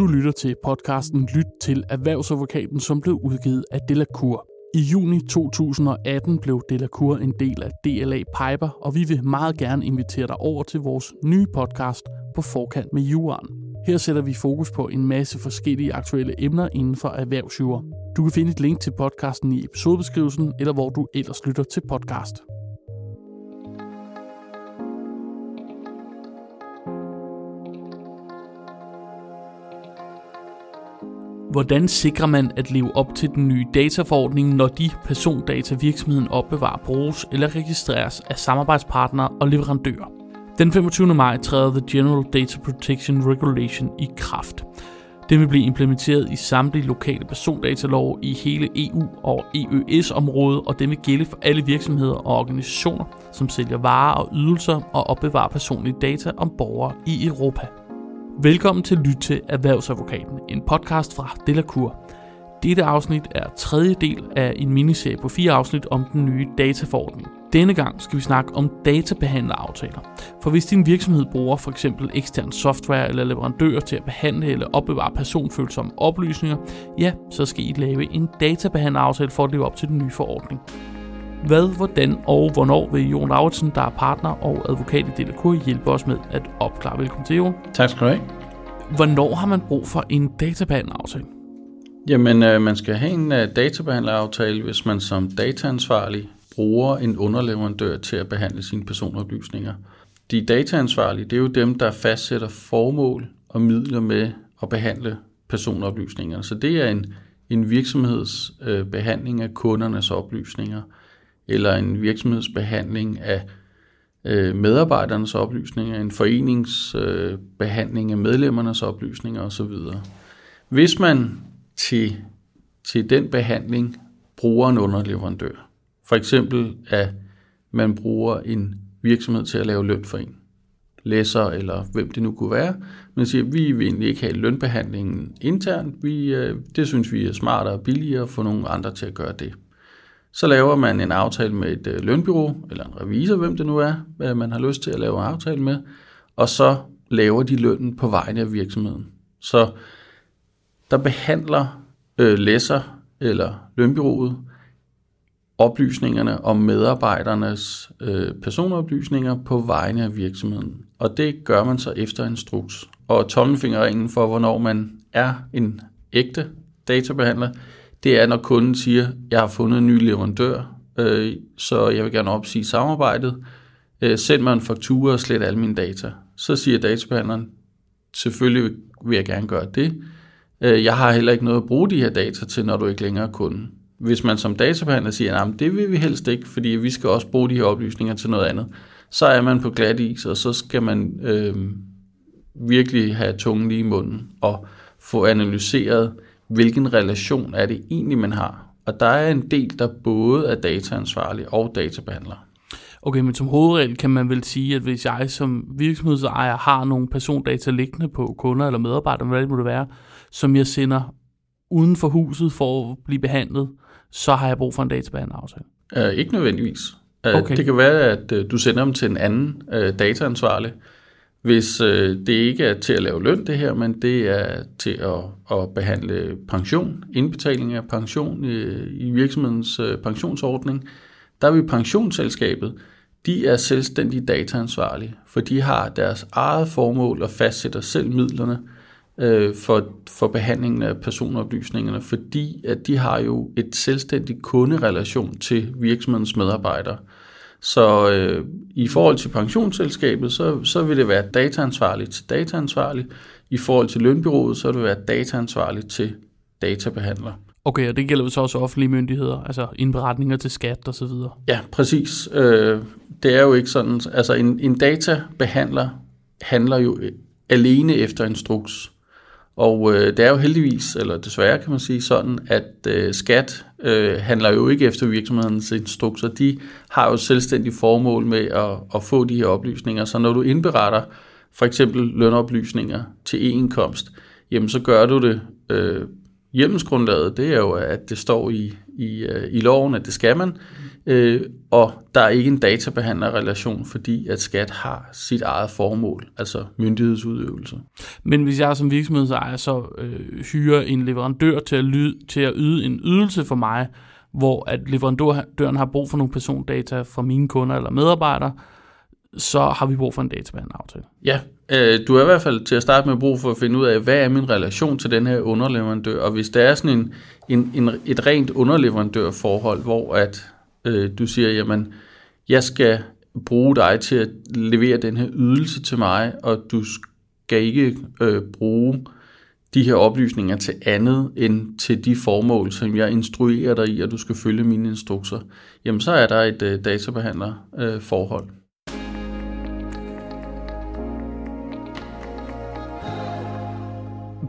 Du lytter til podcasten Lyt til Erhvervsadvokaten, som blev udgivet af Delacour. I juni 2018 blev Delacour en del af DLA Piper, og vi vil meget gerne invitere dig over til vores nye podcast på forkant med juraen. Her sætter vi fokus på en masse forskellige aktuelle emner inden for erhvervsjura. Du kan finde et link til podcasten i episodebeskrivelsen, eller hvor du ellers lytter til podcast. Hvordan sikrer man at leve op til den nye dataforordning, når de persondata virksomheden opbevarer bruges eller registreres af samarbejdspartnere og leverandører? Den 25. maj træder The General Data Protection Regulation i kraft. Den vil blive implementeret i samtlige lokale persondatalov i hele EU og EØS-området, og den vil gælde for alle virksomheder og organisationer, som sælger varer og ydelser og opbevarer personlige data om borgere i Europa. Velkommen til Lyt til Erhvervsadvokaten, en podcast fra Delacour. Dette afsnit er tredje del af en miniserie på fire afsnit om den nye dataforordning. Denne gang skal vi snakke om databehandleraftaler. For hvis din virksomhed bruger for eksempel ekstern software eller leverandører til at behandle eller opbevare personfølsomme oplysninger, ja, så skal I lave en databehandleraftale for at leve op til den nye forordning. Hvad, hvordan og hvornår vil Jon Lauritsen, der er partner og advokat i Delacour, hjælpe os med at opklare. Velkommen til, Jon. Tak skal du have. Hvornår har man brug for en databehandleraftale? Jamen, øh, man skal have en øh, databehandleraftale, hvis man som dataansvarlig bruger en underleverandør til at behandle sine personoplysninger. De dataansvarlige, det er jo dem, der fastsætter formål og midler med at behandle personoplysninger. Så det er en, en virksomheds øh, behandling af kundernes oplysninger, eller en virksomhedsbehandling af øh, medarbejdernes oplysninger, en forenings øh, behandling af medlemmernes oplysninger osv. Hvis man til, til den behandling bruger en underleverandør, for eksempel at man bruger en virksomhed til at lave løn for en, læser eller hvem det nu kunne være, men siger, vi vil egentlig ikke have lønbehandlingen internt, vi, øh, det synes vi er smartere og billigere at få nogle andre til at gøre det. Så laver man en aftale med et øh, lønbyrå, eller en revisor, hvem det nu er, hvad man har lyst til at lave en aftale med, og så laver de lønnen på vegne af virksomheden. Så der behandler øh, læser eller lønbyrået oplysningerne om medarbejdernes øh, personoplysninger på vegne af virksomheden. Og det gør man så efter instruks. Og tommelfingerringen for, hvornår man er en ægte databehandler, det er, når kunden siger, jeg har fundet en ny leverandør, øh, så jeg vil gerne opsige samarbejdet. Øh, send mig en faktura og slet alle mine data. Så siger databehandleren, selvfølgelig vil jeg gerne gøre det. Øh, jeg har heller ikke noget at bruge de her data til, når du ikke længere er kunde. Hvis man som databehandler siger, at det vil vi helst ikke, fordi vi skal også bruge de her oplysninger til noget andet, så er man på glat is, og så skal man øh, virkelig have tungen lige i munden og få analyseret, hvilken relation er det egentlig, man har. Og der er en del, der både er dataansvarlig og databehandler. Okay, men som hovedregel kan man vel sige, at hvis jeg som virksomhedsejer har nogle persondata liggende på kunder eller medarbejdere, hvad det må det være, som jeg sender uden for huset for at blive behandlet, så har jeg brug for en databehandleraftale? Uh, ikke nødvendigvis. Uh, okay. Det kan være, at uh, du sender dem til en anden uh, dataansvarlig, hvis øh, det ikke er til at lave løn det her, men det er til at, at behandle pension, indbetaling af pension i, i virksomhedens øh, pensionsordning. Der vil pensionsselskabet, de er selvstændige dataansvarlige, for de har deres eget formål og fastsætter selv midlerne, øh, for, for behandlingen af personoplysningerne, fordi at de har jo et selvstændigt kunderelation til virksomhedens medarbejdere. Så øh, i forhold til pensionsselskabet, så, så vil det være dataansvarligt til dataansvarlig. I forhold til lønbyrået, så vil det være dataansvarligt til databehandler. Okay, og det gælder så også offentlige myndigheder, altså indberetninger til skat og så videre. Ja, præcis. Øh, det er jo ikke sådan, altså en, en databehandler handler jo alene efter instruks. Og øh, det er jo heldigvis, eller desværre kan man sige sådan, at øh, skat øh, handler jo ikke efter virksomhedens instrukser. De har jo selvstændig formål med at, at få de her oplysninger. Så når du indberetter for eksempel lønoplysninger til e-indkomst, jamen så gør du det, øh, hjemmelsgrundlaget, det er jo, at det står i, i, øh, i loven, at det skal man, øh, og der er ikke en databehandlerrelation, fordi at skat har sit eget formål, altså myndighedsudøvelse. Men hvis jeg som virksomhedsejer så øh, hyrer en leverandør til at, lyde, til at yde en ydelse for mig, hvor at leverandøren har brug for nogle persondata fra mine kunder eller medarbejdere, så har vi brug for en databehandleraftale. Ja, øh, du er i hvert fald til at starte med brug for at finde ud af, hvad er min relation til den her underleverandør, og hvis der er sådan en, en, en, et rent underleverandørforhold, hvor at øh, du siger, jamen, jeg skal bruge dig til at levere den her ydelse til mig, og du skal ikke øh, bruge de her oplysninger til andet end til de formål, som jeg instruerer dig i, at du skal følge mine instrukser, jamen så er der et øh, databehandlerforhold. Øh, forhold.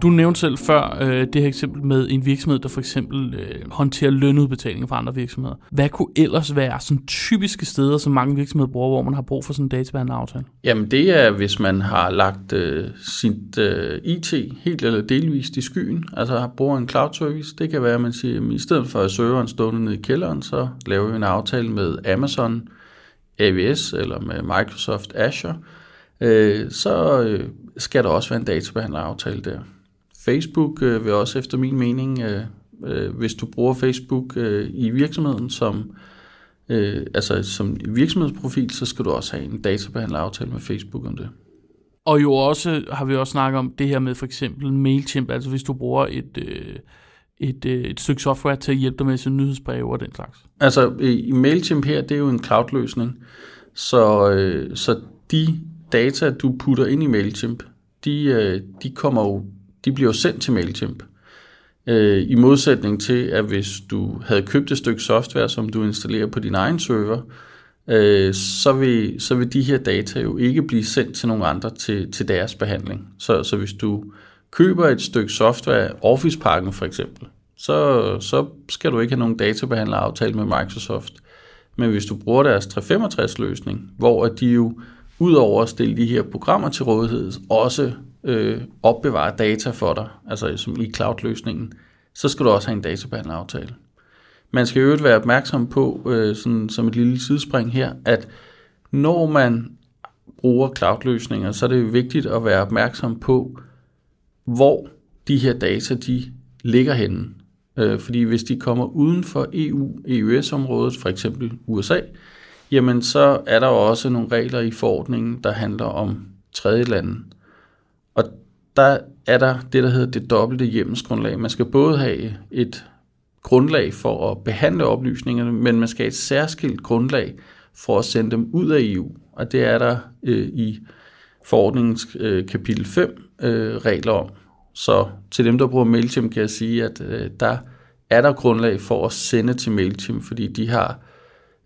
Du nævnte selv før øh, det her eksempel med en virksomhed, der for eksempel øh, håndterer lønudbetalinger fra andre virksomheder. Hvad kunne ellers være sådan typiske steder, som mange virksomheder bruger, hvor man har brug for sådan en databehandleraftale? Jamen det er, hvis man har lagt øh, sit øh, IT helt eller delvist i skyen, altså bruger en cloud service. Det kan være, at man siger, at i stedet for at serveren stående nede i kælderen, så laver vi en aftale med Amazon, AWS eller med Microsoft Azure, øh, så øh, skal der også være en databehandleraftale der. Facebook øh, vil også efter min mening, øh, øh, hvis du bruger Facebook øh, i virksomheden som, øh, altså som virksomhedsprofil, så skal du også have en databehandleraftale med Facebook om det. Og jo også har vi også snakket om det her med for eksempel MailChimp, altså hvis du bruger et, øh, et, øh, et stykke software til at hjælpe dig med sine nyhedsbreve og den slags. Altså i MailChimp her, det er jo en cloud-løsning, så, øh, så de data, du putter ind i MailChimp, de, øh, de kommer jo de bliver sendt til MailChimp. Øh, I modsætning til, at hvis du havde købt et stykke software, som du installerer på din egen server, øh, så, vil, så vil de her data jo ikke blive sendt til nogen andre til, til deres behandling. Så, så hvis du køber et stykke software, Office-pakken for eksempel, så, så skal du ikke have nogen databehandleraftale med Microsoft. Men hvis du bruger deres 365-løsning, hvor de jo udover at stille de her programmer til rådighed, også øh, opbevare data for dig, altså som i cloud-løsningen, så skal du også have en databehandleraftale. Man skal jo være opmærksom på, øh, sådan, som et lille sidespring her, at når man bruger cloud-løsninger, så er det vigtigt at være opmærksom på, hvor de her data de ligger henne. Øh, fordi hvis de kommer uden for EU-EØS-området, for eksempel USA, jamen så er der også nogle regler i forordningen, der handler om tredje lande og der er der det, der hedder det dobbelte hjemmelsgrundlag. Man skal både have et grundlag for at behandle oplysningerne, men man skal have et særskilt grundlag for at sende dem ud af EU. Og det er der øh, i forordningens øh, kapitel 5 øh, regler om. Så til dem, der bruger MailChimp, kan jeg sige, at øh, der er der grundlag for at sende til MailChimp, fordi de har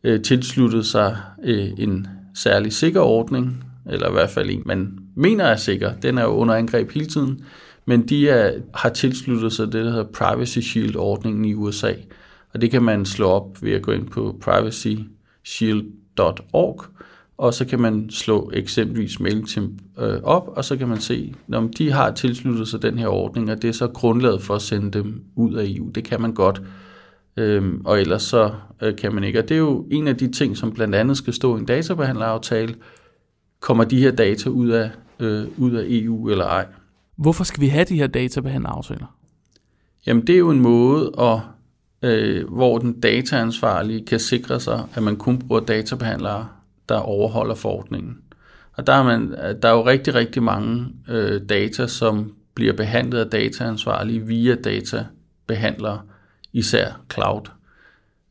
øh, tilsluttet sig øh, en særlig sikker ordning, eller i hvert fald en, man mener er sikker. Den er jo under angreb hele tiden, men de er, har tilsluttet sig det, der hedder Privacy Shield-ordningen i USA. Og det kan man slå op ved at gå ind på privacyshield.org, og så kan man slå eksempelvis MailChimp øh, op, og så kan man se, om de har tilsluttet sig den her ordning, og det er så grundlaget for at sende dem ud af EU. Det kan man godt, øhm, og ellers så øh, kan man ikke. Og det er jo en af de ting, som blandt andet skal stå i en databehandleraftale, kommer de her data ud af, øh, ud af EU eller ej. Hvorfor skal vi have de her databehandleraftaler? Jamen det er jo en måde, at, øh, hvor den dataansvarlige kan sikre sig, at man kun bruger databehandlere, der overholder forordningen. Og der er, man, der er jo rigtig, rigtig mange øh, data, som bliver behandlet af dataansvarlige via databehandlere, især cloud.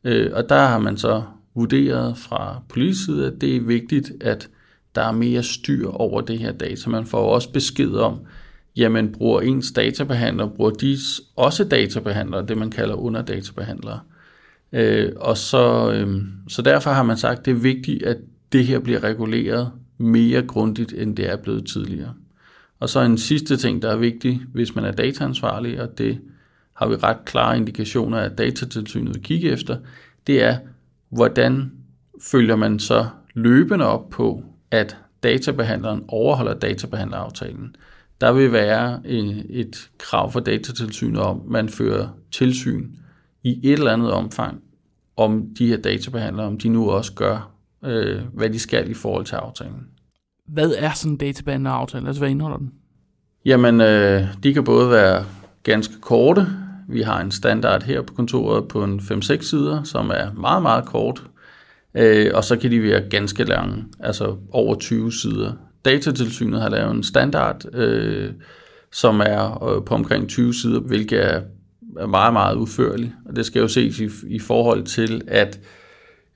Øh, og der har man så vurderet fra politisk side, at det er vigtigt, at der er mere styr over det her data. Man får også besked om, jamen bruger ens databehandler, bruger de også databehandlere, det man kalder underdatabehandlere. Øh, og så, øh, så derfor har man sagt, at det er vigtigt, at det her bliver reguleret mere grundigt, end det er blevet tidligere. Og så en sidste ting, der er vigtig, hvis man er dataansvarlig, og det har vi ret klare indikationer af, at datatilsynet vil kigge efter, det er, hvordan følger man så løbende op på, at databehandleren overholder databehandleraftalen. Der vil være et krav for datatilsynet om, at man fører tilsyn i et eller andet omfang, om de her databehandlere, om de nu også gør, øh, hvad de skal i forhold til aftalen. Hvad er sådan en databehandler-aftale? Altså, hvad indeholder den? Jamen, øh, de kan både være ganske korte. Vi har en standard her på kontoret på en 5-6 sider, som er meget, meget kort. Øh, og så kan de være ganske lange, altså over 20 sider. Datatilsynet har lavet en standard, øh, som er øh, på omkring 20 sider, hvilket er, er meget, meget udførligt. Og det skal jo ses i, i forhold til, at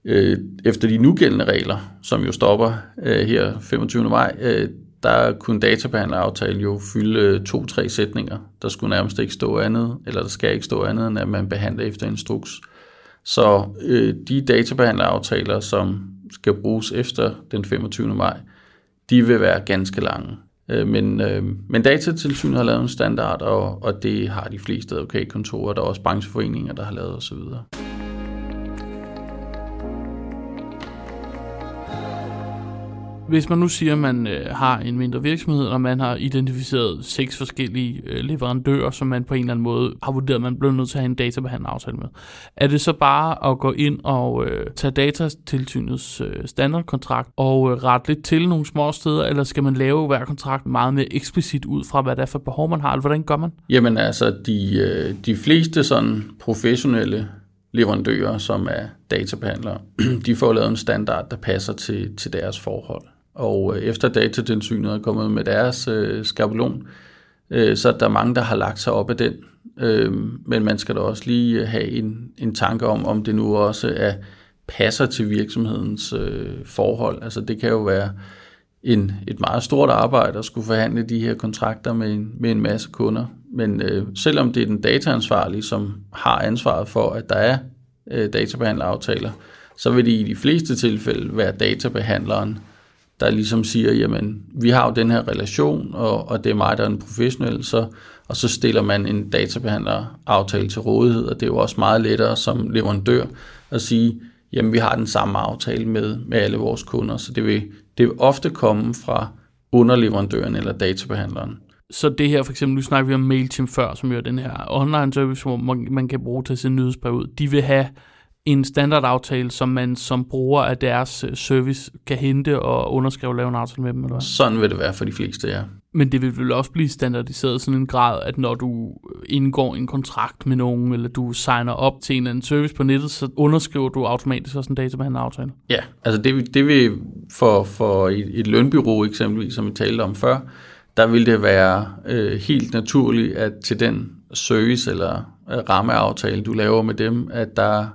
øh, efter de nugældende regler, som jo stopper øh, her 25. maj, øh, der kunne databehandleraftale jo fylde øh, to-tre sætninger. Der skulle nærmest ikke stå andet, eller der skal ikke stå andet, end at man behandler efter instruks. Så øh, de databehandleraftaler, som skal bruges efter den 25. maj, de vil være ganske lange. Øh, men, øh, men datatilsynet har lavet en standard, og, og det har de fleste advokatkontorer, der er også brancheforeninger, der har lavet osv. Hvis man nu siger, at man øh, har en mindre virksomhed, og man har identificeret seks forskellige øh, leverandører, som man på en eller anden måde har vurderet, at man bliver nødt til at have en databehandleraftale med, er det så bare at gå ind og øh, tage datatilsynets øh, standardkontrakt og øh, rette lidt til nogle små steder, eller skal man lave hver kontrakt meget mere eksplicit ud fra, hvad det er for behov, man har, eller hvordan gør man? Jamen altså, de, øh, de fleste sådan professionelle leverandører, som er databehandlere, de får lavet en standard, der passer til, til deres forhold. Og øh, efter datatilsynet er kommet med deres øh, skabelon, øh, så er der mange, der har lagt sig op af den. Øh, men man skal da også lige øh, have en, en tanke om, om det nu også er passer til virksomhedens øh, forhold. Altså det kan jo være en, et meget stort arbejde at skulle forhandle de her kontrakter med en, med en masse kunder. Men øh, selvom det er den dataansvarlige, som har ansvaret for, at der er øh, databehandleraftaler, så vil det i de fleste tilfælde være databehandleren, der ligesom siger, jamen, vi har jo den her relation, og, og det er mig, der er en professionel, så, og så stiller man en databehandler-aftale til rådighed, og det er jo også meget lettere som leverandør at sige, jamen, vi har den samme aftale med, med alle vores kunder, så det vil, det vil ofte komme fra underleverandøren eller databehandleren. Så det her, for eksempel, nu snakker vi om MailChimp før, som jo er den her online service, hvor man, man kan bruge til sin nyhedsbrev ud. De vil have en standardaftale, som man som bruger af deres øh, service kan hente og underskrive og lave en aftale med dem? Eller? Sådan vil det være for de fleste, ja. Men det vil vel også blive standardiseret sådan en grad, at når du indgår en kontrakt med nogen, eller du signer op til en eller anden service på nettet, så underskriver du automatisk også en databehandleraftale? Ja, altså det, det vil for, for et, et lønbyrå eksempelvis, som vi talte om før, der vil det være øh, helt naturligt, at til den service eller øh, rammeaftale, du laver med dem, at der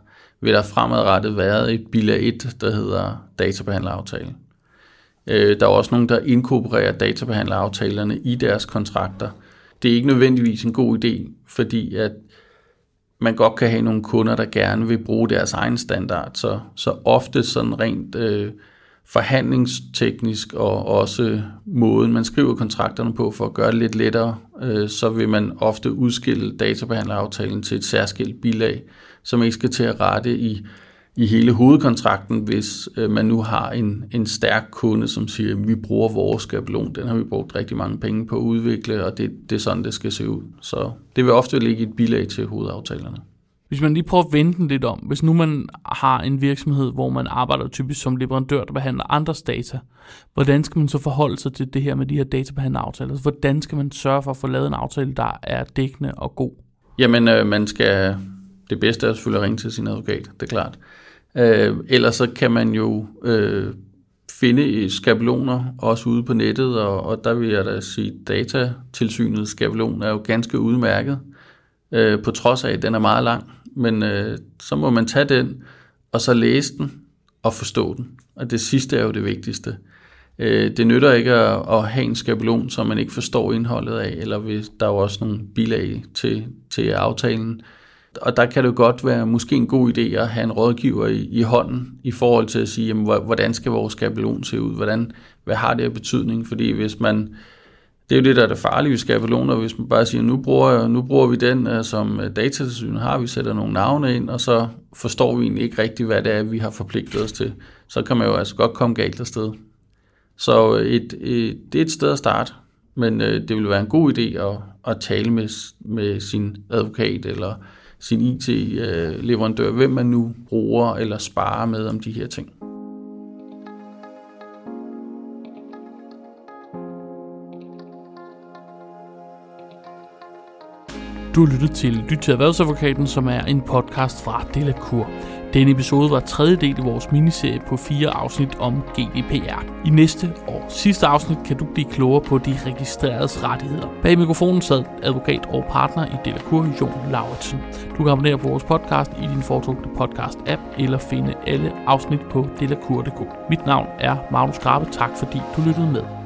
vil der fremadrettet være et bilag 1, der hedder databehandleraftale. Øh, der er også nogen, der inkorporerer databehandleraftalerne i deres kontrakter. Det er ikke nødvendigvis en god idé, fordi at man godt kan have nogle kunder, der gerne vil bruge deres egen standard. Så, så ofte sådan rent øh, forhandlingsteknisk og også måden, man skriver kontrakterne på for at gøre det lidt lettere, øh, så vil man ofte udskille databehandleraftalen til et særskilt bilag, som ikke skal til at rette i, i hele hovedkontrakten, hvis øh, man nu har en, en stærk kunde, som siger, vi bruger vores skabelon, den har vi brugt rigtig mange penge på at udvikle, og det, det er sådan, det skal se ud. Så det vil ofte ligge i et bilag til hovedaftalerne. Hvis man lige prøver at vende den lidt om, hvis nu man har en virksomhed, hvor man arbejder typisk som leverandør, der behandler andres data, hvordan skal man så forholde sig til det her med de her databehandleraftaler? Altså, hvordan skal man sørge for at få lavet en aftale, der er dækkende og god? Jamen, øh, man skal, det bedste er selvfølgelig at ringe til sin advokat, det er klart. Øh, ellers så kan man jo øh, finde skabeloner også ude på nettet, og, og der vil jeg da sige, at datatilsynets skabelon er jo ganske udmærket, øh, på trods af, at den er meget lang men øh, så må man tage den, og så læse den og forstå den. Og det sidste er jo det vigtigste. Øh, det nytter ikke at, at have en skabelon, som man ikke forstår indholdet af, eller hvis der er jo også nogle bilag til, til aftalen. Og der kan det godt være måske en god idé at have en rådgiver i, i hånden i forhold til at sige, jamen, hvordan skal vores skabelon se ud? Hvordan, hvad har det af betydning? Fordi hvis man det er jo det, der er det farlige ved skabeloner, hvis man bare siger, nu bruger, nu bruger vi den, øh, som øh, datatilsynet har, vi sætter nogle navne ind, og så forstår vi egentlig ikke rigtigt, hvad det er, vi har forpligtet os til. Så kan man jo altså godt komme galt afsted. Så øh, et, et, det er et sted at starte, men det vil være en god idé at, at tale med, med sin advokat eller sin IT-leverandør, hvem man nu bruger eller sparer med om de her ting. Du har lyttet til Lyt til Erhvervsadvokaten, som er en podcast fra Delacour. Denne episode var tredje del i vores miniserie på fire afsnit om GDPR. I næste og sidste afsnit kan du blive klogere på de registreredes rettigheder. Bag mikrofonen sad advokat og partner i Delacour, Jon Lauritsen. Du kan abonnere på vores podcast i din foretrukne podcast-app eller finde alle afsnit på delacour.dk. Mit navn er Magnus Grabe. Tak fordi du lyttede med.